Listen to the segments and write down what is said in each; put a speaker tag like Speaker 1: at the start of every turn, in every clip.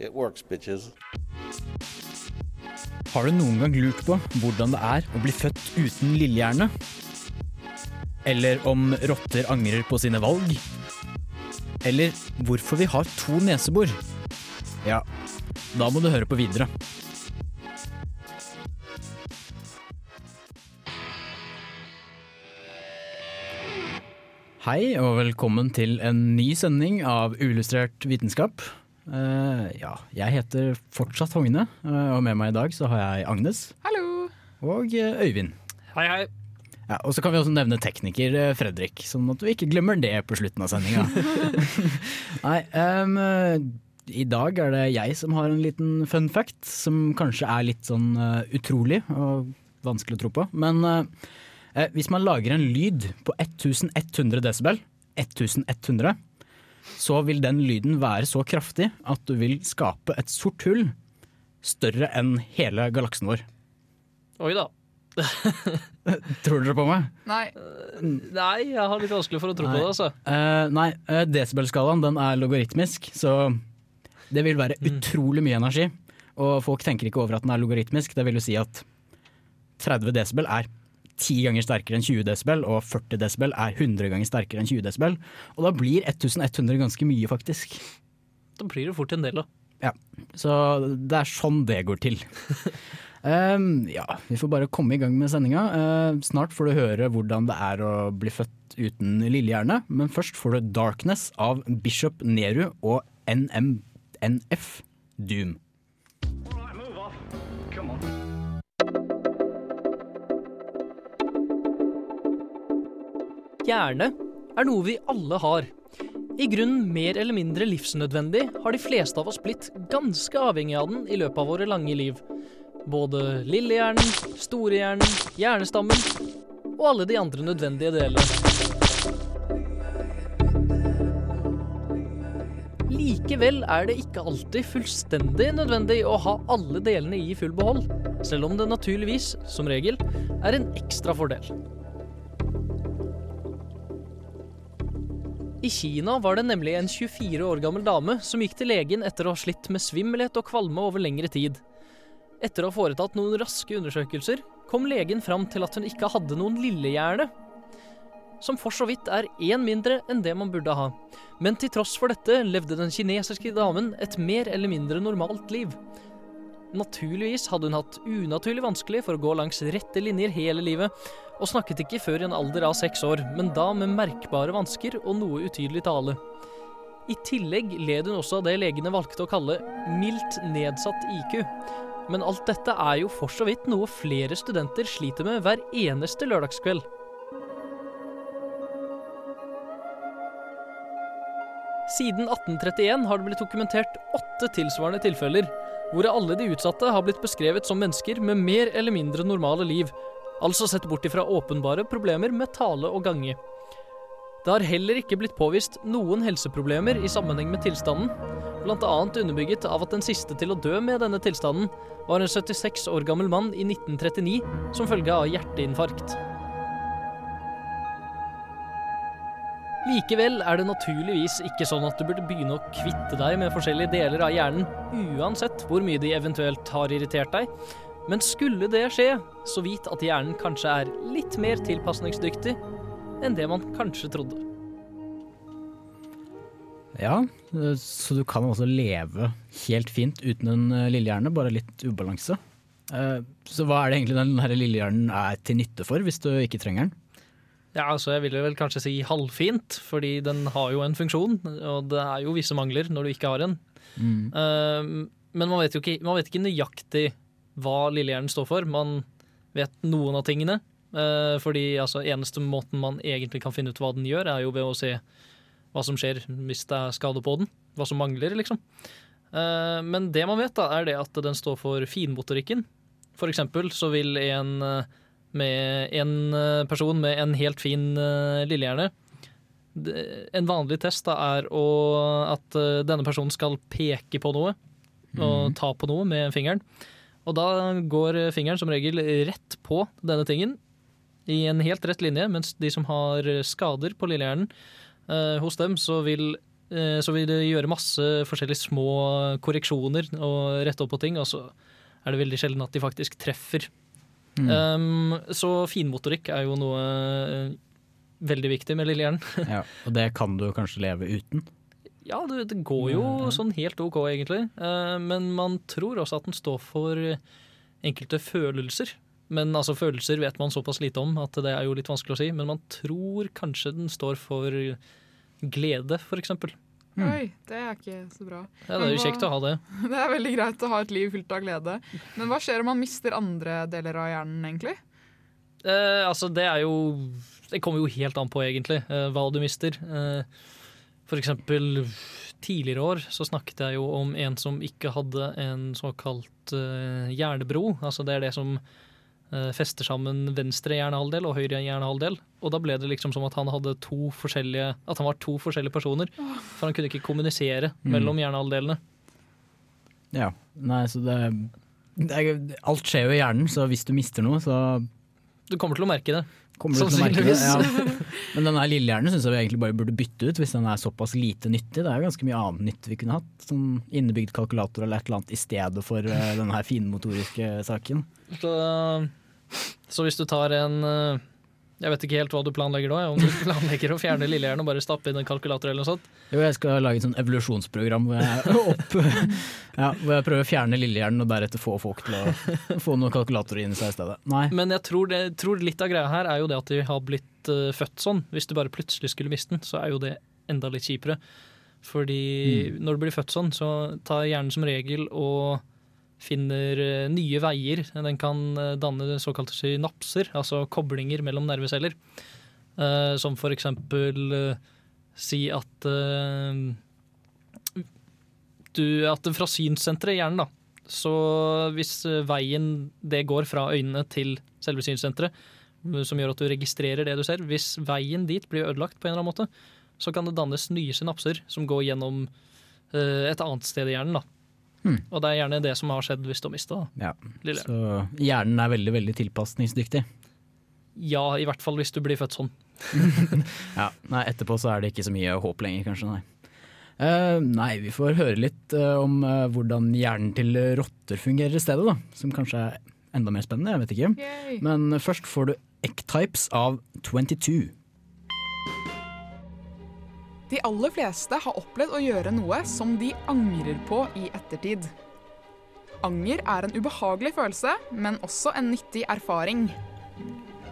Speaker 1: it works, bitches.
Speaker 2: Har du noen gang lurt på hvordan det er å bli født uten lillehjerne? Eller om rotter angrer på sine valg? Eller hvorfor vi har to nesebor? Ja, da må du høre på videre. Hei og velkommen til en ny sending av Uillustrert vitenskap. Eh, ja, jeg heter fortsatt Hogne, uh, og med meg i dag så har jeg Agnes.
Speaker 3: Hallo!
Speaker 2: Og uh, Øyvind.
Speaker 4: Hei, hei.
Speaker 2: Ja, og så kan vi også nevne tekniker Fredrik, sånn at vi ikke glemmer det på slutten av sendinga. Nei, um, i dag er det jeg som har en liten fun fact, som kanskje er litt sånn utrolig og vanskelig å tro på. Men hvis man lager en lyd på 1100 desibel, 1100, så vil den lyden være så kraftig at du vil skape et sort hull større enn hele galaksen vår.
Speaker 4: Oi da.
Speaker 2: Tror dere på meg?
Speaker 3: Nei.
Speaker 4: Nei, jeg har litt vanskelig for å tro på det, altså.
Speaker 2: Uh, nei, uh, desibelskalaen den er logaritmisk, så det vil være utrolig mye energi. Og folk tenker ikke over at den er logaritmisk. Det vil jo si at 30 desibel er 10 ganger sterkere enn 20 desibel, og 40 desibel er 100 ganger sterkere enn 20 desibel. Og da blir 1100 ganske mye, faktisk.
Speaker 4: Da blir det fort en del, da. Ja.
Speaker 2: Så det er sånn det går til. um, ja, vi får bare komme i gang med sendinga. Uh, snart får du høre hvordan det er å bli født uten lillehjerne, men først får du 'Darkness' av Bishop Neru og NMNF Doom.
Speaker 5: Hjerne er noe vi alle har. I grunnen mer eller mindre livsnødvendig har de fleste av oss blitt ganske avhengig av den i løpet av våre lange liv. Både lillehjernen, storehjernen, hjernestammen og alle de andre nødvendige delene. Likevel er det ikke alltid fullstendig nødvendig å ha alle delene i full behold, selv om det naturligvis, som regel, er en ekstra fordel. I Kina var det nemlig en 24 år gammel dame som gikk til legen etter å ha slitt med svimmelhet og kvalme over lengre tid. Etter å ha foretatt noen raske undersøkelser kom legen fram til at hun ikke hadde noen lillehjerne, som for så vidt er én mindre enn det man burde ha. Men til tross for dette levde den kinesiske damen et mer eller mindre normalt liv. Naturligvis hadde hun hatt unaturlig vanskelig for å gå langs rette linjer hele livet, og snakket ikke før i en alder av seks år, men da med merkbare vansker og noe utydelig tale. I tillegg led hun også av det legene valgte å kalle mildt nedsatt IQ. Men alt dette er jo for så vidt noe flere studenter sliter med hver eneste lørdagskveld. Siden 1831 har det blitt dokumentert åtte tilsvarende tilfeller, hvor alle de utsatte har blitt beskrevet som mennesker med mer eller mindre normale liv, altså sett bort ifra åpenbare problemer med tale og gange. Det har heller ikke blitt påvist noen helseproblemer i sammenheng med tilstanden, annet underbygget av at den siste til å dø med denne tilstanden var en 76 år gammel mann i 1939 som følge av hjerteinfarkt. Likevel er det naturligvis ikke sånn at du burde begynne å kvitte deg med forskjellige deler av hjernen, uansett hvor mye de eventuelt har irritert deg. Men skulle det skje, så vit at hjernen kanskje er litt mer tilpasningsdyktig enn det man kanskje trodde.
Speaker 2: Ja, så du kan også leve helt fint uten en eh, lillehjerne, bare litt ubalanse. Eh, Så hva er det egentlig den lillehjernen er til nytte for, hvis du ikke trenger den?
Speaker 5: Ja, altså jeg ville vel kanskje si halvfint, fordi den har jo en funksjon, og det er jo visse mangler når du ikke har en. Eh, men man vet jo ikke, man vet ikke nøyaktig hva lillehjernen står for. Man vet noen av tingene, Uh, fordi altså, eneste måten man egentlig kan finne ut hva den gjør, er jo ved å se hva som skjer hvis det er skade på den. Hva som mangler, liksom. Uh, men det man vet, da, er det at den står for finmotorikken. For eksempel så vil en, eh, med en eh, person med en helt fin eh, lillehjerne En vanlig test da er å, at eh, denne personen skal peke på noe og ta på noe med fingeren. Og da går fingeren som regel rett på denne tingen i en helt rett linje, mens de som har skader på lillehjernen, eh, hos dem så vil, eh, så vil det gjøre masse forskjellige små korreksjoner og rette opp på ting, og så er det veldig sjelden at de faktisk treffer. Um, så finmotorikk er jo noe eh, veldig viktig med lillehjernen.
Speaker 2: Ja, og det kan du kanskje leve uten.
Speaker 5: Ja, det, det går jo sånn helt OK, egentlig. Uh, men man tror også at den står for enkelte følelser. Men altså, følelser vet man såpass lite om at det er jo litt vanskelig å si. Men man tror kanskje den står for glede, for eksempel.
Speaker 6: Oi, det er ikke så bra.
Speaker 5: Ja, det er jo kjekt å ha det.
Speaker 6: Det er veldig greit å ha et liv fylt av glede. Men hva skjer om man mister andre deler av hjernen, egentlig?
Speaker 5: Eh, altså, det er jo Det kommer jo helt an på, egentlig, eh, hva du mister. Eh, for eksempel tidligere år så snakket jeg jo om en som ikke hadde en såkalt eh, hjernebro. Altså det er det som fester sammen venstre hjernehalvdel og høyre hjernehalvdel. Og da ble det liksom som at han hadde to forskjellige At han var to forskjellige personer. For han kunne ikke kommunisere
Speaker 2: Mm.
Speaker 5: mellom hjernehalvdelene.
Speaker 2: Ja, nei, så det, det Alt skjer jo i hjernen, så hvis du mister noe, så
Speaker 5: Du kommer til å merke det.
Speaker 2: kommer du til å merke det.
Speaker 5: Sannsynligvis.
Speaker 2: Ja. Men den lillehjernen syns jeg vi egentlig bare burde bytte ut, hvis den er såpass lite nyttig. Det er jo ganske mye annet nytt vi kunne hatt. Sånn innebygd kalkulator eller et eller annet i stedet for uh, den her finmotoriske saken.
Speaker 5: Så, så hvis du tar en eh, Jeg vet ikke helt hva du planlegger nå. Om du planlegger å fjerne lillehjernen og bare stappe inn en kalkulator eller noe sånt.
Speaker 2: Jo, jeg skal lage et sånn evolusjonsprogram hvor jeg, opp, ja, hvor jeg prøver å fjerne lillehjernen og deretter få folk til å få noen kalkulatorer inn i seg i stedet. Nei.
Speaker 5: Men jeg tror, det, tror litt av greia her er jo det at de har blitt uh, født sånn. Hvis du bare plutselig skulle miste den, så er jo det enda litt kjipere. Fordi når du blir født sånn, så tar hjernen som regel og finner eh, nye veier. Den kan eh, danne såkalte synapser, altså koblinger mellom nerveceller. Eh, som for eksempel si at du, at fra synssenteret i hjernen, da, så hvis veien det går fra øynene til selve synssenteret, som gjør at du registrerer det du ser, hvis veien dit blir ødelagt på en eller annen måte, så kan det dannes nye synapser som går gjennom et annet sted i hjernen. da.
Speaker 2: Hmm.
Speaker 5: Og det er gjerne det som har skjedd hvis du har mista
Speaker 2: Ja. Så hjernen er veldig, veldig tilpasningsdyktig.
Speaker 5: Ja, i hvert fall hvis du blir født sånn.
Speaker 2: Ja, nei, etterpå så er det ikke så mye håp lenger, kanskje. Nei, Uh, nei vi får høre litt uh, om uh, hvordan hjernen til rotter fungerer i stedet, da. Som kanskje er enda mer spennende, jeg vet ikke.
Speaker 6: Yay.
Speaker 2: Men først får du Ectypes av 22.
Speaker 6: De aller fleste har opplevd å gjøre noe som de angrer på i ettertid. Anger er en ubehagelig følelse, men også en nyttig erfaring.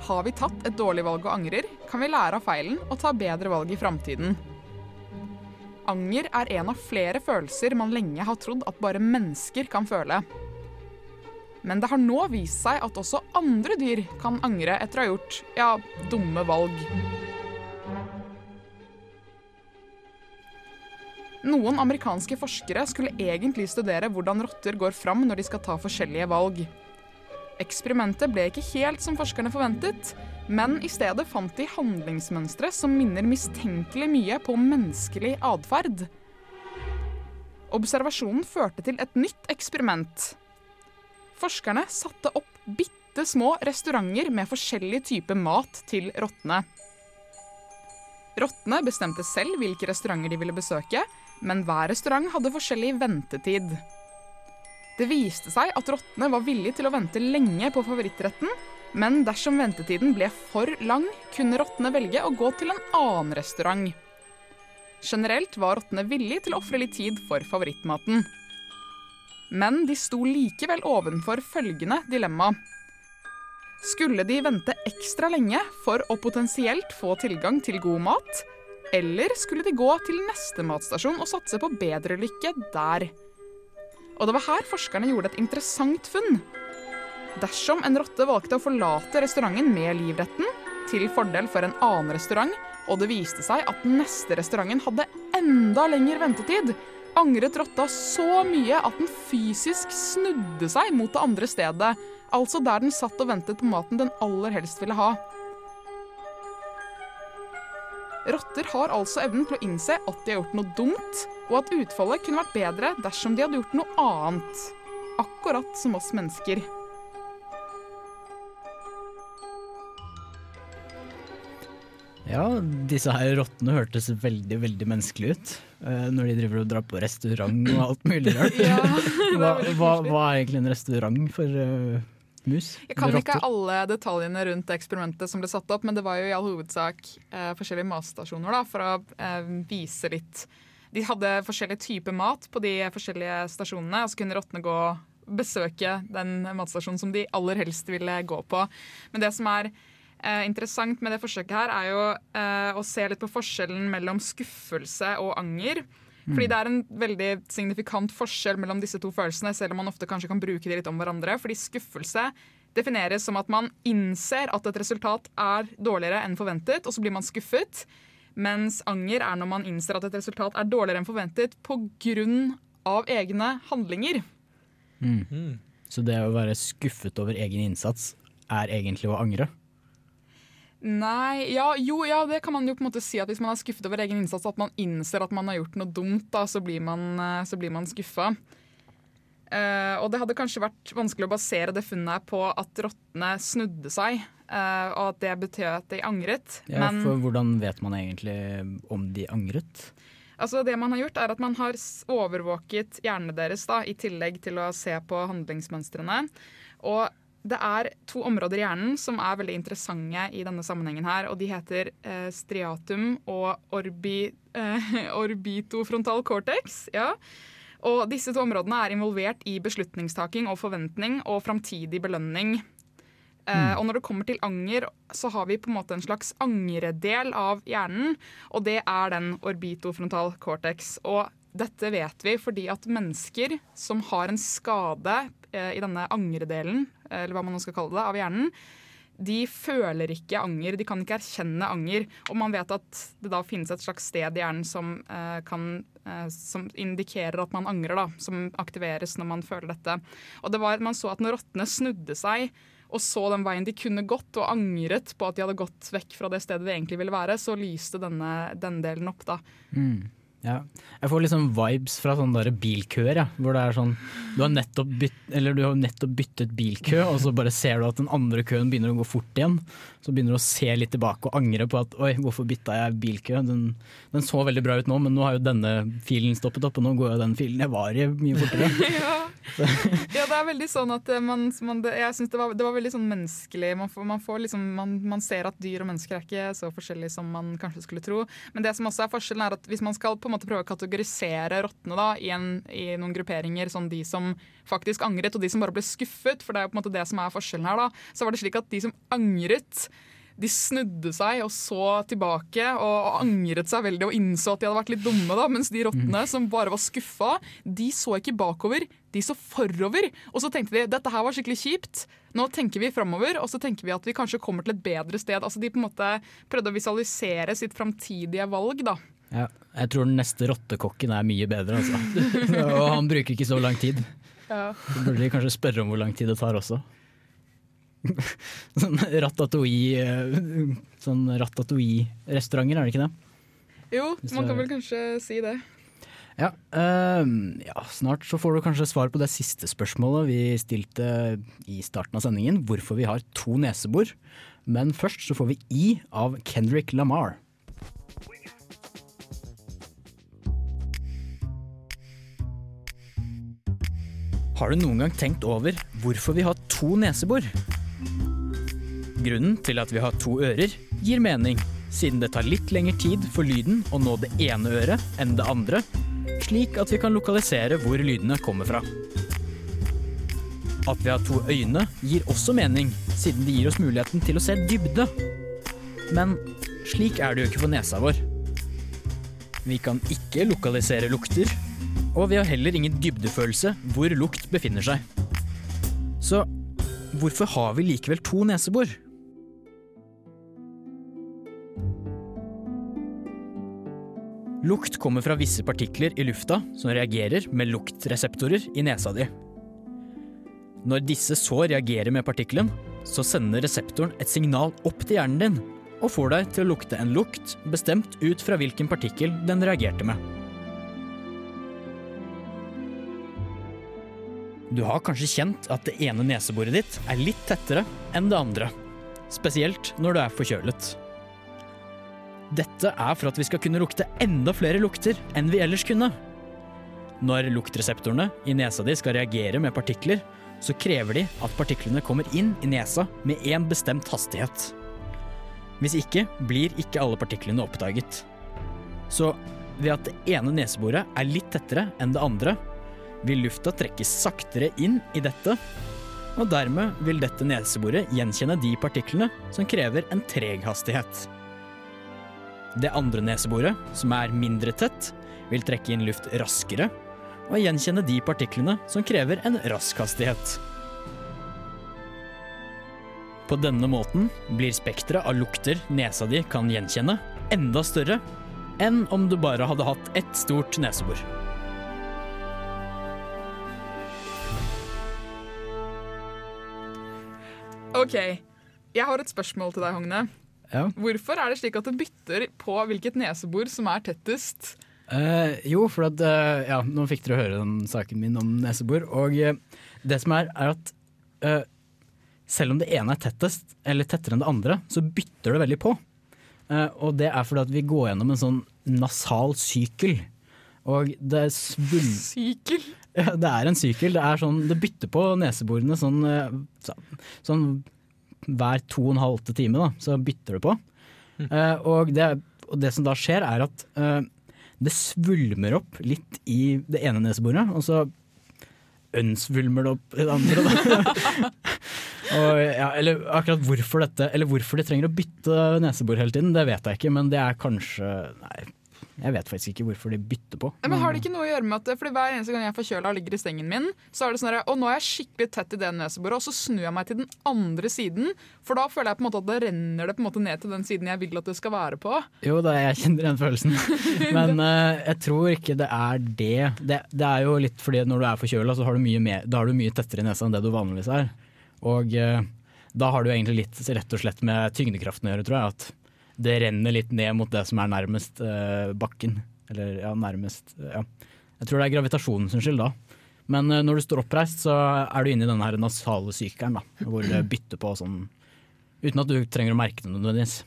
Speaker 6: Har vi tatt et dårlig valg og angrer, kan vi lære av feilen og ta bedre valg i framtiden. Anger er en av flere følelser man lenge har trodd at bare mennesker kan føle. Men det har nå vist seg at også andre dyr kan angre etter å ha gjort, ja, dumme valg. Noen amerikanske forskere skulle egentlig studere hvordan rotter går fram når de skal ta forskjellige valg. Eksperimentet ble ikke helt som forskerne forventet, men i stedet fant de handlingsmønstre som minner mistenkelig mye på menneskelig atferd. Observasjonen førte til et nytt eksperiment. Forskerne satte opp bitte små restauranter med forskjellig type mat til rottene. Rottene bestemte selv hvilke restauranter de ville besøke, men hver restaurant hadde forskjellig ventetid. Det viste seg at rottene var villige til å vente lenge på favorittretten, men dersom ventetiden ble for lang, kunne rottene velge å gå til en annen restaurant. Generelt var rottene villige til å ofre litt tid for favorittmaten. Men de sto likevel ovenfor følgende dilemma. Skulle de vente ekstra lenge for å potensielt få tilgang til god mat, eller skulle de gå til neste matstasjon og satse på bedre lykke der? Og det var her forskerne gjorde et interessant funn. Dersom en rotte valgte å forlate restauranten med livretten, til fordel for en annen restaurant, og det viste seg at den neste restauranten hadde enda lengre ventetid, angret rotta så mye at den fysisk snudde seg mot det andre stedet, altså der den satt og ventet på maten den aller helst ville ha. Rotter har altså evnen til å innse at de har gjort noe dumt, og at utfallet kunne vært bedre dersom de hadde gjort noe annet. Akkurat som oss mennesker.
Speaker 2: Ja, disse her rottene hørtes veldig veldig menneskelige ut. eh, når de driver og drar på restaurant og alt mulig rart.
Speaker 6: Ja,
Speaker 2: hva, hva, hva er egentlig en restaurant for eh, mus?
Speaker 6: Jeg kan ikke alle detaljene rundt eksperimentet som ble satt opp, men det var jo i all hovedsak eh, forskjellige matstasjoner da, for å eh, vise litt De hadde forskjellig type mat på de forskjellige stasjonene, og så kunne rottene gå besøke den matstasjonen som de aller helst ville gå på. Men det som er eh, interessant med det forsøket her, er jo eh, å se litt på forskjellen mellom skuffelse og anger. Fordi det er en veldig signifikant forskjell mellom disse to følelsene, selv om man ofte kanskje kan bruke de litt om hverandre. Fordi skuffelse defineres som at man innser at et resultat er dårligere enn forventet, og så blir man skuffet. Mens anger er når man innser at et resultat er dårligere enn forventet pga. egne handlinger.
Speaker 2: Mm. Så det å være skuffet over egen innsats er egentlig å angre?
Speaker 6: Nei, ja, jo, ja, det kan man jo på en måte si at hvis man er skuffet over egen innsats, at man innser at man har gjort noe dumt, da, så blir man, eh, så blir man skuffa. Uh, og det hadde kanskje vært vanskelig å basere det funnet på at rottene snudde seg, uh, og at det betød at de angret.
Speaker 2: Ja,
Speaker 6: Men
Speaker 2: for hvordan vet man egentlig om de angret?
Speaker 6: altså, det man har gjort, er at man har overvåket hjernen deres, da, i tillegg til å se på handlingsmønstrene. Og det er to områder i hjernen som er veldig interessante i denne sammenhengen her, og de heter eh, striatum og orbi, eh, orbitofrontal cortex. Ja. Og disse to områdene er involvert i beslutningstaking og forventning og framtidig belønning. Eh, og når det kommer til anger, så har vi på en måte en slags angredel av hjernen, og det er den orbitofrontal cortex. Og dette vet vi fordi at mennesker som har en skade eh, i denne angredelen, eller hva man nå skal kalle det, av hjernen, de føler ikke anger, de kan ikke erkjenne anger. Og man vet at det da finnes et slags sted i hjernen som, eh, kan, eh, som indikerer at man angrer, da, som aktiveres når man føler dette. Og det var, man så at når rottene snudde seg og så den veien de kunne gått, og angret på at de hadde gått vekk fra det stedet de egentlig ville være, så lyste denne, denne delen opp, da.
Speaker 2: Mm. Ja. Jeg får liksom vibes fra sånne bilkøer, ja, hvor det er sånn du har, nettopp bytt, du har nettopp byttet bilkø, og så bare ser du at den andre køen begynner å gå fort igjen. Så begynner du å se litt tilbake og angre på at oi, hvorfor bytta jeg bilkø? Den, den så veldig bra ut nå, men nå har jo denne filen stoppet opp, og nå går jo den filen jeg var i mye fortere.
Speaker 6: ja. ja, det er veldig sånn at eh, man, man det, Jeg synes det var, det var veldig sånn menneskelig. Man, får, man, får liksom, man, man ser at dyr og mennesker er ikke så forskjellige som man kanskje skulle tro. Men det som også er forskjellen er at hvis man skal på en måte prøve å kategorisere rottene da, i, en, i noen grupperinger, sånn de som faktisk angret og de som bare ble skuffet, for det er jo på en måte det som er forskjellen her, da, så var det slik at de som angret de snudde seg og så tilbake og, og angret seg veldig og innså at de hadde vært litt dumme. da, Mens de rottene som bare var skuffa, de så ikke bakover, de så forover. Og så tenkte de dette her var skikkelig kjipt, nå tenker vi framover og så tenker vi at vi kanskje kommer til et bedre sted. Altså De på en måte prøvde å visualisere sitt framtidige valg. da.
Speaker 2: Ja, jeg tror den neste rottekokken er mye bedre, altså. og han bruker ikke så lang tid.
Speaker 6: Ja.
Speaker 2: Så burde de kanskje spørre om hvor lang tid det tar også. sånn ratatouille-restauranter, Sånn ratatouille-restauranter, er det ikke det?
Speaker 6: Jo, man kan vel kanskje si det.
Speaker 2: Ja, uh, ja, snart så får du kanskje svar på det siste spørsmålet vi stilte i starten av sendingen. Hvorfor vi har to nesebor. Men først så får vi I av Kendrick Lamar. Har du noen gang tenkt over hvorfor vi har to nesebor? Grunnen til at vi har to ører gir mening, siden det tar litt lengre tid for lyden å nå det ene øret enn det andre, slik at vi kan lokalisere hvor lydene kommer fra. At vi har to øyne gir også mening, siden det gir oss muligheten til å se dybde. Men slik er det jo ikke for nesa vår. Vi kan ikke lokalisere lukter, og vi har heller ingen dybdefølelse hvor lukt befinner seg. Så hvorfor har vi likevel to nesebor? Lukt kommer fra visse partikler i lufta som reagerer med luktreseptorer i nesa di. Når disse så reagerer med partikkelen, så sender reseptoren et signal opp til hjernen din og får deg til å lukte en lukt bestemt ut fra hvilken partikkel den reagerte med. Du har kanskje kjent at det ene neseboret ditt er litt tettere enn det andre, spesielt når du er forkjølet. Dette er for at vi skal kunne lukte enda flere lukter enn vi ellers kunne. Når luktreseptorene i nesa di skal reagere med partikler, så krever de at partiklene kommer inn i nesa med én bestemt hastighet. Hvis ikke blir ikke alle partiklene oppdaget. Så ved at det ene neseboret er litt tettere enn det andre, vil lufta trekkes saktere inn i dette, og dermed vil dette neseboret gjenkjenne de partiklene som krever en treg hastighet. Det andre neseboret, som er mindre tett, vil trekke inn luft raskere og gjenkjenne de partiklene som krever en rask hastighet. På denne måten blir spekteret av lukter nesa di kan gjenkjenne, enda større enn om du bare hadde hatt ett stort nesebor.
Speaker 6: OK, jeg har et spørsmål til deg, Hogne.
Speaker 2: Ja.
Speaker 6: Hvorfor er det slik at det bytter på hvilket nesebor som er tettest?
Speaker 2: Eh, jo, for at eh, Ja, nå fikk dere høre den saken min om nesebor. Og eh, det som er, er at eh, selv om det ene er tettest, eller tettere enn det andre, så bytter det veldig på. Eh, og det er fordi at vi går gjennom en sånn nasal sykel. Og det er svul...
Speaker 6: Sykel?
Speaker 2: Ja, det er en sykel. Det, er sånn, det bytter på neseborene sånn, sånn hver to og en halv time, da, så bytter du på. Eh, og, det, og det som da skjer, er at uh, det svulmer opp litt i det ene neseboret, og så ønsvulmer det opp i det andre. Og, ja, eller akkurat hvorfor dette Eller hvorfor de trenger å bytte nesebor hele tiden, det vet jeg ikke, men det er kanskje Nei, jeg vet faktisk ikke hvorfor de bytter på.
Speaker 6: Men Har det ikke noe å gjøre med at fordi Hver eneste gang jeg er forkjøla og ligger i sengen min, så er det sånn at, og nå er jeg skikkelig tett i det neseboret, og så snur jeg meg til den andre siden. For da føler jeg på en måte at det renner det på en måte ned til den siden jeg vil at det skal være på.
Speaker 2: Jo da, jeg kjenner den følelsen. Men uh, jeg tror ikke det er det. det. Det er jo litt fordi når du er forkjøla, så har du mye, mer, da har du mye tettere i nesa enn det du vanligvis er. Og uh, da har du egentlig litt rett og slett med tyngdekraften å gjøre, tror jeg. at det renner litt ned mot det som er nærmest uh, bakken. Eller ja, nærmest ja. Jeg tror det er gravitasjonen sin skyld da. Men uh, når du står oppreist, så er du inne i den her nasale sykelen, da, hvor det bytter på sånn uten at du trenger å merke det nødvendigvis.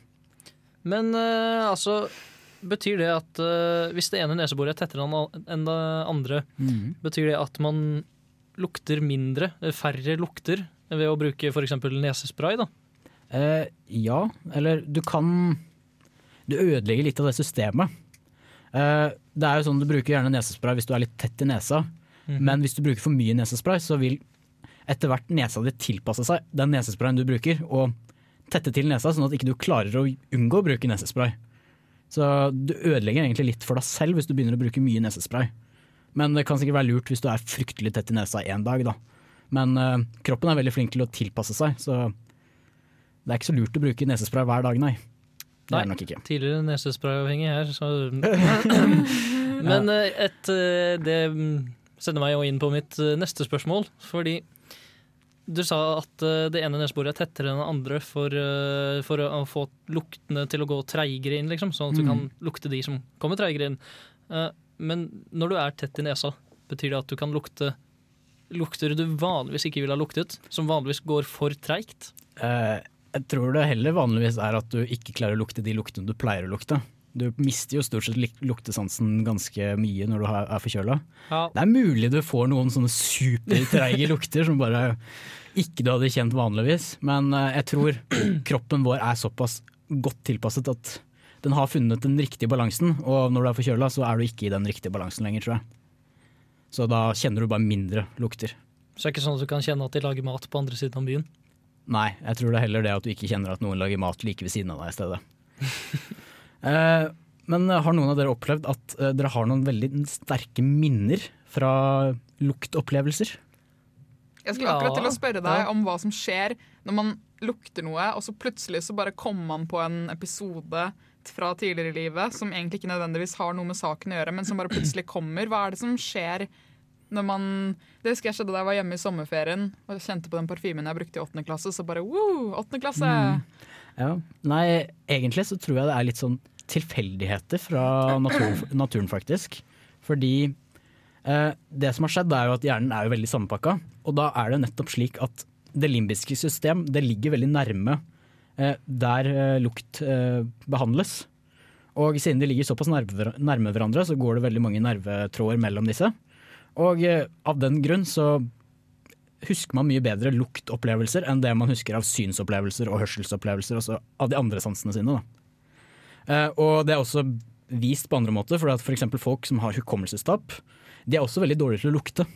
Speaker 5: Men uh, altså Betyr det at hvis det ene neseboret er tettere enn det andre,
Speaker 2: Mm.
Speaker 5: betyr det at man lukter mindre, færre lukter, ved å bruke f.eks. nesespray? da?
Speaker 2: Eh, ja, eller du kan Du ødelegger litt av det systemet. Eh, det er jo sånn Du bruker gjerne nesespray hvis du er litt tett i nesa, men hvis du bruker for mye nesespray, så vil etter hvert nesa di tilpasse seg den nesesprayen du bruker, og tette til nesa, sånn at ikke du klarer å unngå å bruke nesespray. Så du ødelegger egentlig litt for deg selv hvis du begynner å bruke mye nesespray. Men det kan sikkert være lurt hvis du er fryktelig tett i nesa en dag, da. Men eh, kroppen er veldig flink til å tilpasse seg, så det er ikke så lurt å bruke nesespray hver dag, nei. Det er det nok ikke.
Speaker 5: Tidligere nesesprayavhengig her, så Men eh, et, eh, det mm, sender meg jo inn på mitt eh, neste spørsmål, fordi du sa at det ene neseboret er tettere enn det andre for, for å få luktene til å gå treigere inn, liksom, sånn at du
Speaker 2: Mm.
Speaker 5: kan lukte de som kommer treigere inn. Men når du er tett i nesa, betyr det at du kan lukte lukter du vanligvis ikke ville ha luktet, som vanligvis går for treigt?
Speaker 2: Eh, jeg tror det heller vanligvis er at du ikke klarer å lukte de luktene du pleier å lukte. Du mister jo stort sett luktesansen ganske mye når du er forkjøla.
Speaker 5: Ja.
Speaker 2: Det er mulig du får noen sånne supertreige lukter som bare ikke du hadde kjent vanligvis, men eh, jeg tror kroppen vår er såpass godt tilpasset at den har funnet den riktige balansen, og når du er forkjøla så er du ikke i den riktige balansen lenger, tror jeg. Så da kjenner du bare mindre lukter.
Speaker 5: Så det er ikke sånn at du kan kjenne at de lager mat på andre siden av byen?
Speaker 2: Nei, jeg tror det er heller det at du ikke kjenner at noen lager mat like ved siden av deg i stedet. eh, men har noen av dere opplevd at eh, dere har noen veldig sterke minner fra luktopplevelser?
Speaker 6: Jeg skulle
Speaker 5: Ja,
Speaker 6: akkurat til å spørre deg
Speaker 5: ja.
Speaker 6: om hva som skjer når man lukter noe, og så plutselig så bare kommer man på en episode fra tidligere i livet som egentlig ikke nødvendigvis har noe med saken å gjøre, men som bare plutselig kommer. Hva er det som skjer man Det husker jeg skjedde da jeg var hjemme i sommerferien og kjente på den parfymen jeg brukte i åttende klasse, så bare wow, åttende klasse!
Speaker 2: Mm. Ja. Nei, egentlig så tror jeg det er litt sånn tilfeldigheter fra naturen, naturen faktisk. Fordi eh, det som har skjedd er jo at hjernen er jo veldig sammenpakka, og da er det nettopp slik at det limbiske system det ligger veldig nærme eh, der eh, lukt eh, behandles. Og siden de ligger såpass nærme, nærme hverandre, så går det veldig mange nervetråder mellom disse. Og eh, av den grunn så husker man mye bedre luktopplevelser enn det man husker av synsopplevelser og hørselsopplevelser, altså av de andre sansene sine. Da. Eh, og det er også vist på andre måter, for at f.eks. folk som har hukommelsestap, de er også veldig dårlige til å lukte.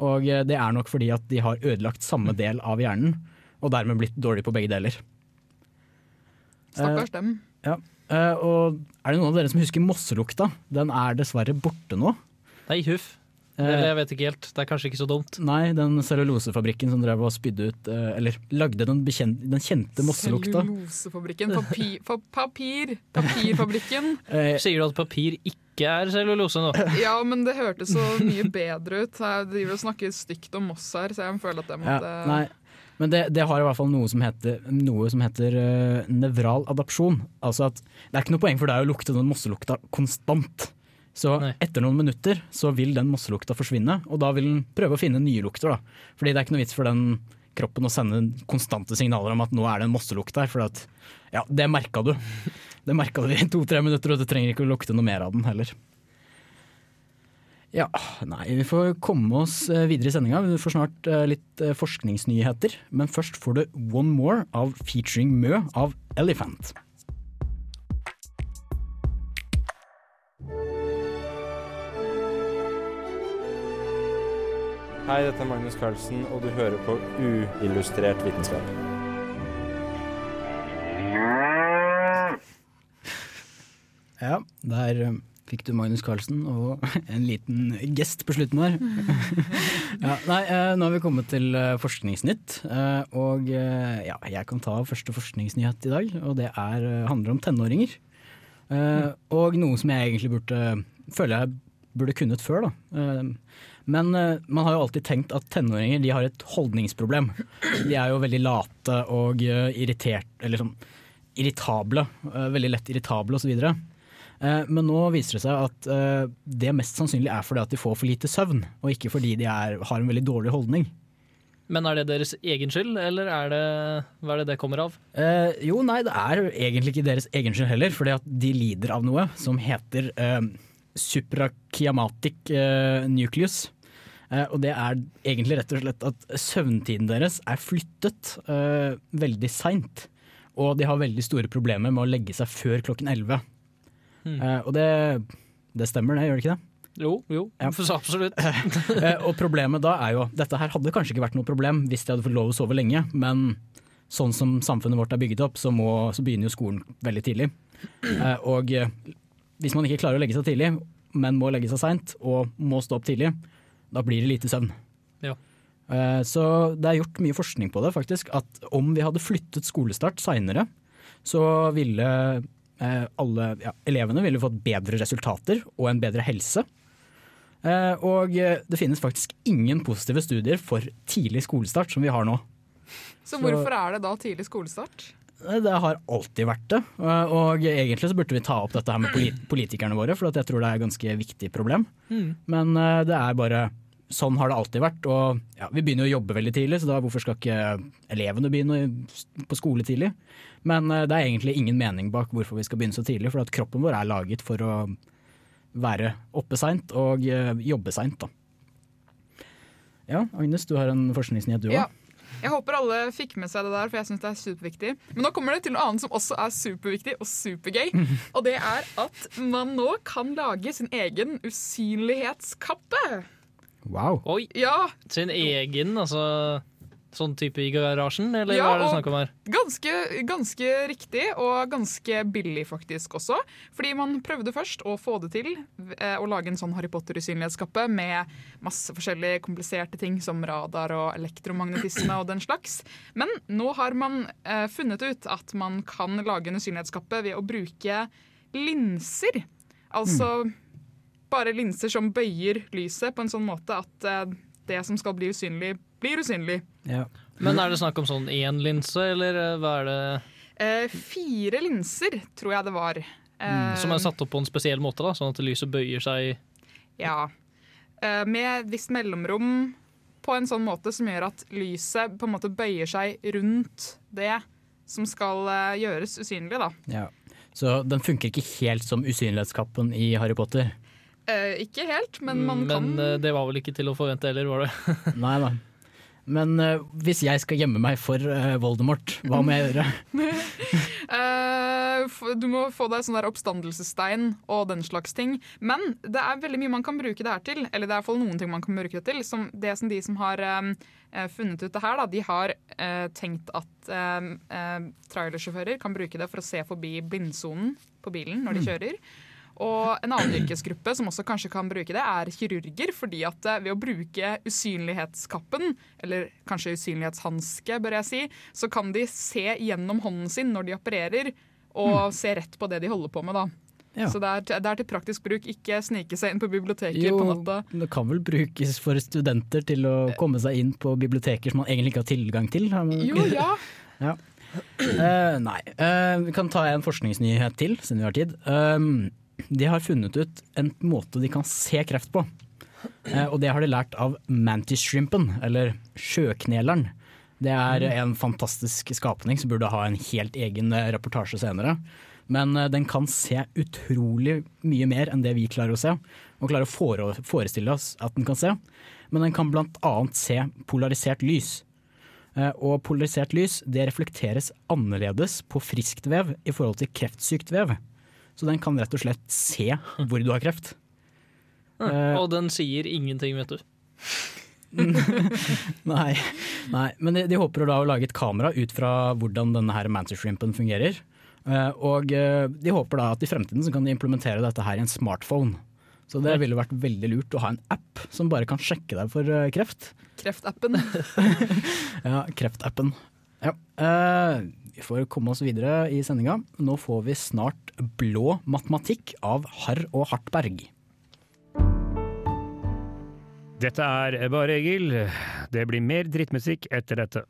Speaker 2: Og eh, det er nok fordi at de har ødelagt samme del av hjernen, og dermed blitt dårlige på begge deler.
Speaker 6: Stakkars dem.
Speaker 2: Ja. Eh, og er det noen av dere som husker mosselukta? Den er dessverre borte nå.
Speaker 5: Nei, huff.
Speaker 2: Eh,
Speaker 5: Jeg, jeg vet ikke helt. Det er kanskje ikke så dumt.
Speaker 2: Nei, den cellulosefabrikken som drev og spydde ut eh, Eller lagde den, bekjent, den kjente mosselukta.
Speaker 6: Cellulosefabrikken. Papir, papir. Papirfabrikken.
Speaker 2: Eh,
Speaker 5: Sier du at papir ikke er cellulose nå?
Speaker 6: Ja, men det hørtes så mye bedre ut. Jeg driver og snakker stygt om Moss her, så jeg føler at jeg
Speaker 2: ja,
Speaker 6: måtte
Speaker 2: nei, men det, det har i hvert fall noe som heter, noe som heter uh, nevral adapsjon. Altså at det er ikke noe poeng for deg å lukte den mosselukta konstant. Så etter noen minutter så vil den mosselukta forsvinne, og da vil den prøve å finne nye lukter. Da. Fordi det er ikke noe vits for den kroppen å sende konstante signaler om at nå er det en mosselukt der. For at, ja, det merka du. Det merka du i to-tre minutter, og du trenger ikke å lukte noe mer av den heller. Ja, nei, vi får komme oss eh, videre i sendinga. Vi får snart eh, litt eh, forskningsnyheter. Men først får du One More av featuring Mø av Elephant.
Speaker 7: Hei, dette er Magnus Carlsen, og du hører på Uillustrert vitenskap.
Speaker 2: Ja, der eh, fikk du Magnus Carlsen og en liten gest på slutten der. ja, nei, eh, nå har vi kommet til eh, Forskningsnytt, eh, og ja, jeg kan ta første forskningsnyhet i dag. Og det er, handler om tenåringer. Eh, og noe som jeg egentlig burde føler jeg burde kunnet før. da. Men eh, man har jo alltid tenkt at tenåringer de har et holdningsproblem. De er jo veldig late og eh, irritert, eller sånn irritable. eh, veldig lett irritable osv. Men nå viser det seg at det mest sannsynlig er fordi at de får for lite søvn, og ikke fordi de er, har en veldig dårlig holdning.
Speaker 5: Men er det deres egen skyld, eller er det, hva er det det kommer av?
Speaker 2: Eh, jo, nei, det er egentlig ikke deres egen skyld heller, fordi at de lider av noe som heter eh, suprachiamatic eh, nucleus. Eh, og det er egentlig rett og slett at søvntiden deres er flyttet uh, veldig seint. Og de har veldig store problemer med å legge seg før klokken 11.
Speaker 5: Mm.
Speaker 2: Uh, og det, det stemmer det, gjør det ikke det?
Speaker 5: Jo, jo, så absolutt.
Speaker 2: Og problemet da er jo Dette her hadde kanskje ikke vært noe problem hvis de hadde fått lov å sove lenge, men sånn som samfunnet vårt er bygget opp, så, må, så begynner jo skolen veldig tidlig. Og hvis man ikke klarer å legge seg tidlig, men må legge seg seint og må stå opp tidlig, da blir det lite søvn.
Speaker 5: Ja.
Speaker 2: Eh, Så det er gjort mye forskning på det, faktisk. At om vi hadde flyttet skolestart seinere, så ville eh, alle ja, elevene ville fått bedre resultater og en bedre helse. Eh, Og det finnes faktisk ingen positive studier for tidlig skolestart som vi har nå.
Speaker 6: Så hvorfor er det da tidlig skolestart?
Speaker 2: Eh, Det har alltid vært det. Eh, Og egentlig så burde vi ta opp dette her med politikerne våre, for jeg tror det er et ganske viktig problem.
Speaker 5: Mm.
Speaker 2: Men eh, det er bare Sånn har det alltid vært. Og ja, vi begynner jo å jobbe veldig tidlig, så da hvorfor skal ikke elevene begynne på skole tidlig? Men det er egentlig ingen mening bak hvorfor vi skal begynne så tidlig, for at kroppen vår er laget for å være oppe seint og jobbe seint, da. Ja, Agnes, du har en forskningsnyhet du òg?
Speaker 6: Ja. Jeg håper alle fikk med seg det der, for jeg syns det er superviktig. Men nå kommer det til noe annet som også er superviktig og supergøy. Og det er at man nå kan lage sin egen usynlighetskappe.
Speaker 2: Wow.
Speaker 5: Oi!
Speaker 6: Ja.
Speaker 5: Sin egen, altså Sånn type i garasjen, eller
Speaker 6: Ja,
Speaker 5: hva er det
Speaker 6: du
Speaker 5: snakk om her?
Speaker 6: Ganske, ganske riktig, og ganske billig faktisk også. Fordi man prøvde først å få det til, eh, å lage en sånn Harry Potter-usynlighetskappe med masse forskjellige kompliserte ting som radar og elektromagnetisme og den slags. Men nå har man eh, funnet ut at man kan lage en usynlighetskappe ved å bruke linser. Altså bare linser som bøyer lyset på en sånn måte at eh, det som skal bli usynlig, blir usynlig.
Speaker 2: Ja.
Speaker 5: Men er det snakk om sånn én linse, eller eh, hva er det
Speaker 6: Eh, fire linser, tror jeg det var. Mm.
Speaker 5: som er satt opp på en spesiell måte, da, sånn at lyset bøyer seg
Speaker 6: Ja. Eh, med et visst mellomrom på en sånn måte som gjør at lyset på en måte bøyer seg rundt det som skal eh, gjøres usynlig, da.
Speaker 2: Ja. Så den funker ikke helt som usynlighetskappen i Harry Potter.
Speaker 6: Eh, ikke helt, men man
Speaker 5: Men
Speaker 6: kan
Speaker 5: eh, det var vel ikke til å forvente heller, var det?
Speaker 2: Nei da. Men uh, hvis jeg skal gjemme meg for uh, Voldemort, hva må jeg gjøre?
Speaker 6: uh, Du må få deg sånn der oppstandelsesstein og den slags ting. Men det er veldig mye man kan bruke det her til. Eller det er i hvert fall noen ting man kan bruke det til. Som det som de som har eh, funnet ut det her, da, de har tenkt at eh, trailersjåfører kan bruke det for å se forbi blindsonen på bilen når de kjører. Og en annen yrkesgruppe som også kanskje kan bruke det, er kirurger. fordi at eh, ved å bruke usynlighetskappen, eller kanskje usynlighetshanske, bør jeg si, så kan de se gjennom hånden sin når de opererer, og se rett på det de holder på med. da.
Speaker 2: Ja.
Speaker 6: Så det er, til- det er til praktisk bruk, ikke snike seg inn på biblioteket på
Speaker 2: Jo,
Speaker 6: natta.
Speaker 2: det kan vel brukes for studenter til å komme seg inn på biblioteker som man egentlig ikke har tilgang til?
Speaker 6: Jo, ja.
Speaker 2: Ja. Uh, nei. Uh, vi kan ta en forskningsnyhet til, siden vi har tid. Um, de har funnet ut en måte de kan se kreft på. Eh, og det har de lært av mantis shrimpen, eller sjøkneleren. Det er en fantastisk skapning som burde ha en helt egen eh, reportasje senere. Men eh, den kan se utrolig mye mer enn det vi klarer å se, og klarer å fore- forestille oss at den kan se. Men den kan annet se polarisert lys. Eh, Og polarisert lys det reflekteres annerledes på friskt vev i forhold til kreftsykt vev. Så den kan rett og slett se hvor du har kreft. Uh,
Speaker 5: Og den sier ingenting, vet du.
Speaker 2: Nei, nei. men de, de håper da å lage et kamera ut fra hvordan denne her mantis-shrimpen fungerer. Uh, Og eh, de håper da at i fremtiden så kan de implementere dette her i en smartphone. Så det ville vært veldig lurt å ha en app som bare kan sjekke deg for kreft.
Speaker 6: Kreftappen.
Speaker 2: Ja, kreftappen. Ja. eh, vi å komme oss videre i sendinga. Nå får vi snart Blå matematikk av Harr og Hartberg.
Speaker 8: Dette er Bare Egil. Det blir mer drittmusikk etter dette.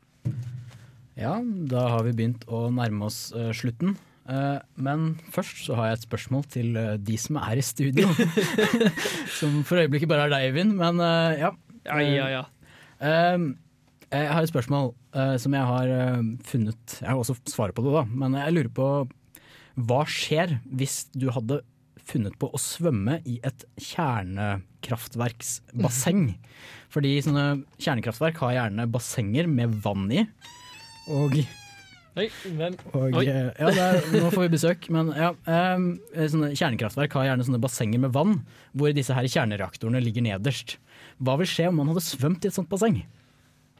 Speaker 2: Ja, da har vi begynt å nærme oss uh, slutten. Uh, men først så har jeg et spørsmål til uh, de som er i studio. som for øyeblikket bare er deg, Eivind, men ja.
Speaker 5: Ja, ja, ja.
Speaker 2: Jeg har et spørsmål uh, som jeg har uh, funnet Jeg har også svaret på det, da, men jeg lurer på hva skjer hvis du hadde funnet på å svømme i et kjernekraftverksbasseng? Fordi sånne kjernekraftverk har gjerne bassenger med vann i. Og
Speaker 5: Oi, men...
Speaker 2: og,
Speaker 5: Oi.
Speaker 2: eh, ja, er, nå får vi besøk, men ja. ehm, sånne kjernekraftverk har gjerne sånne bassenger med vann, hvor disse her kjernereaktorene ligger nederst. Hva vil skje om man hadde svømt i et sånt basseng?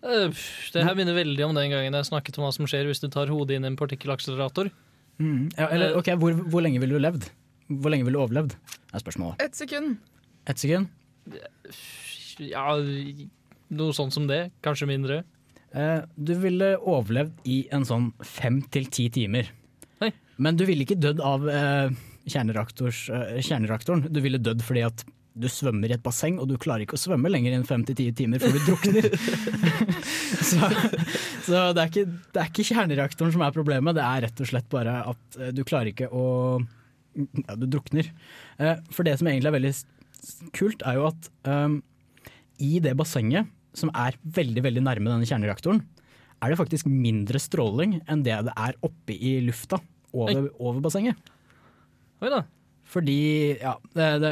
Speaker 5: Eh, Det her minner veldig om den gangen jeg snakket om hva som skjer hvis du tar hodet inn i en partikkelakselerator.
Speaker 2: Mm. Ja, eller, ok, hvor, hvor lenge ville du levd? Hvor lenge ville du overlevd? er spørsmålet.
Speaker 6: Et sekund.
Speaker 2: Et sekund?
Speaker 5: Ja, noe sånt som det. Kanskje mindre.
Speaker 2: Eh, du ville overlevd i en sånn fem til ti timer.
Speaker 5: Oi.
Speaker 2: Men du ville ikke dødd av eh, eh, kjernereaktoren. Du ville dødd fordi at du svømmer i et basseng, og du klarer ikke å svømme lenger enn fem til ti timer før du drukner. så så det, er ikke, det er ikke kjernereaktoren som er problemet, det er rett og slett bare at eh, du klarer ikke å Ja, du drukner. Eh, for det som egentlig er veldig kult, er jo at um, i det bassenget, som er veldig veldig nærme denne kjernereaktoren, er det faktisk mindre stråling enn det det er oppe i lufta over, over bassenget.
Speaker 5: Oi da.
Speaker 2: Fordi, ja det, det,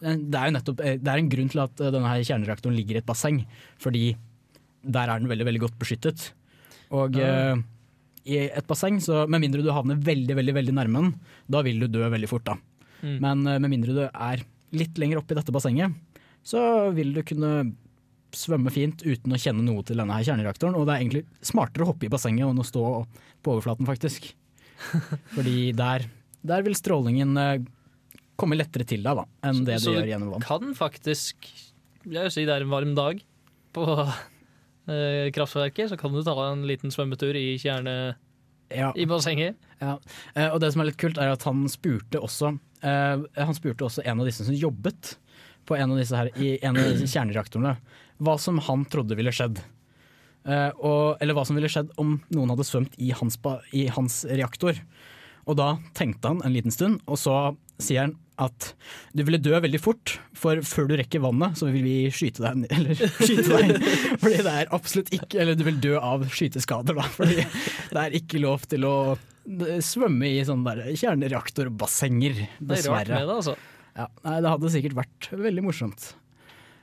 Speaker 2: det er jo nettopp Det er en grunn til at eh, denne her kjernereaktoren ligger i et basseng. Fordi der er den veldig, veldig godt beskyttet. Og
Speaker 5: Ja.
Speaker 2: eh, i et basseng, så med mindre du havner veldig, veldig, veldig nærme den, da vil du dø veldig fort, da.
Speaker 5: Mm.
Speaker 2: Men eh, med mindre du er litt lenger oppe i dette bassenget, så vil du kunne svømme fint uten å kjenne noe til denne her kjernereaktoren. Og det er egentlig smartere å hoppe i bassenget enn å stå på overflaten, faktisk. Fordi der, der vil strålingen eh, komme lettere til deg da, enn det
Speaker 5: Så
Speaker 2: du
Speaker 5: du
Speaker 2: gjør gjennom vann.
Speaker 5: Så du kan faktisk Jeg vil si det er en varm dag på eh, kraftverket, så kan du ta en liten svømmetur i kjerne...
Speaker 2: Ja.
Speaker 5: I bassenget.
Speaker 2: Ja. Eh, og det som er litt kult, er at han spurte også eh, Han spurte også en av disse som jobbet på en av disse her, i en av disse kjernereaktorene, hva som han trodde ville skjedd. Eh, og, eller hva som ville skjedd om noen hadde svømt i hans, i hans reaktor. Og da tenkte han en liten stund, og så sier han at du ville dø veldig fort, for før du rekker vannet, så vil vi skyte deg, ned. eller skyte deg. Fordi det er absolutt ikke Eller du vil dø av skyteskader, da. Fordi det er ikke lov til å svømme i sånne der kjernereaktorbassenger,
Speaker 5: Det er rart
Speaker 2: dessverre.
Speaker 5: med det, altså.
Speaker 2: Ja, nei, det hadde sikkert vært veldig morsomt.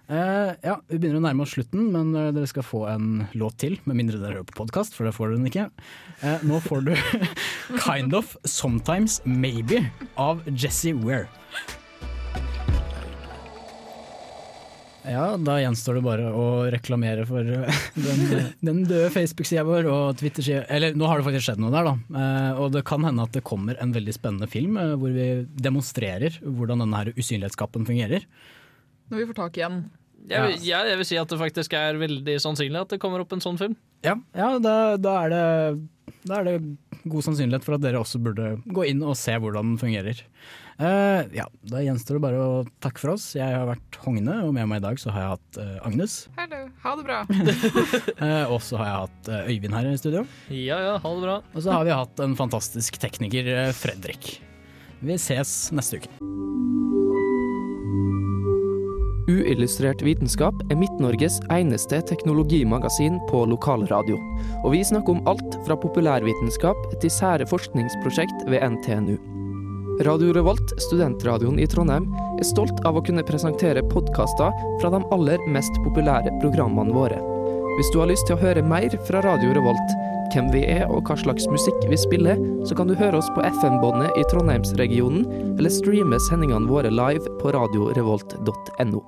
Speaker 2: Eh, ja, Vi begynner å nærme oss slutten, men uh, dere skal få en låt til. Med mindre dere hører på podkast, for det får dere den ikke. Uh, nå får du Kind of Sometimes Maybe av Jesse Ware. Ja, da gjenstår det bare å reklamere for den, den døde Facebook-sida vår og Twitter-sida Eller nå har det faktisk skjedd noe der, da. Og det kan hende at det kommer en veldig spennende film hvor vi demonstrerer hvordan denne her usynlighetskappen fungerer.
Speaker 6: Når vi får tak i en.
Speaker 5: Jeg vil, ja, jeg vil si at det faktisk er veldig sannsynlig at det kommer opp en sånn film.
Speaker 2: Ja, ja da, da, er det, da er det god sannsynlighet for at dere også burde gå inn og se hvordan den fungerer. Eh, ja, Da gjenstår det bare å takke for oss. Jeg har vært Hogne, og med meg i dag så har jeg hatt eh, Agnes.
Speaker 6: Hallo, ha det bra.
Speaker 2: Eh, og så har jeg hatt eh, Øyvind her i studio.
Speaker 5: Ja ja, ha det bra.
Speaker 2: Og så har vi hatt en fantastisk tekniker, eh, Fredrik. Vi ses neste uke.
Speaker 9: Uillustrert vitenskap er Midt-Norges eneste teknologimagasin på lokalradio. Og vi snakker om alt fra populærvitenskap til sære forskningsprosjekt ved NTNU. Radio Revolt, studentradioen i Trondheim, er stolt av å kunne presentere podkaster fra de aller mest populære programmene våre. Hvis du har lyst til å høre mer fra Radio Revolt, hvem vi er og hva slags musikk vi spiller, så kan du høre oss på FM-båndet i Trondheimsregionen, eller streame sendingene våre live på radiorevolt.no.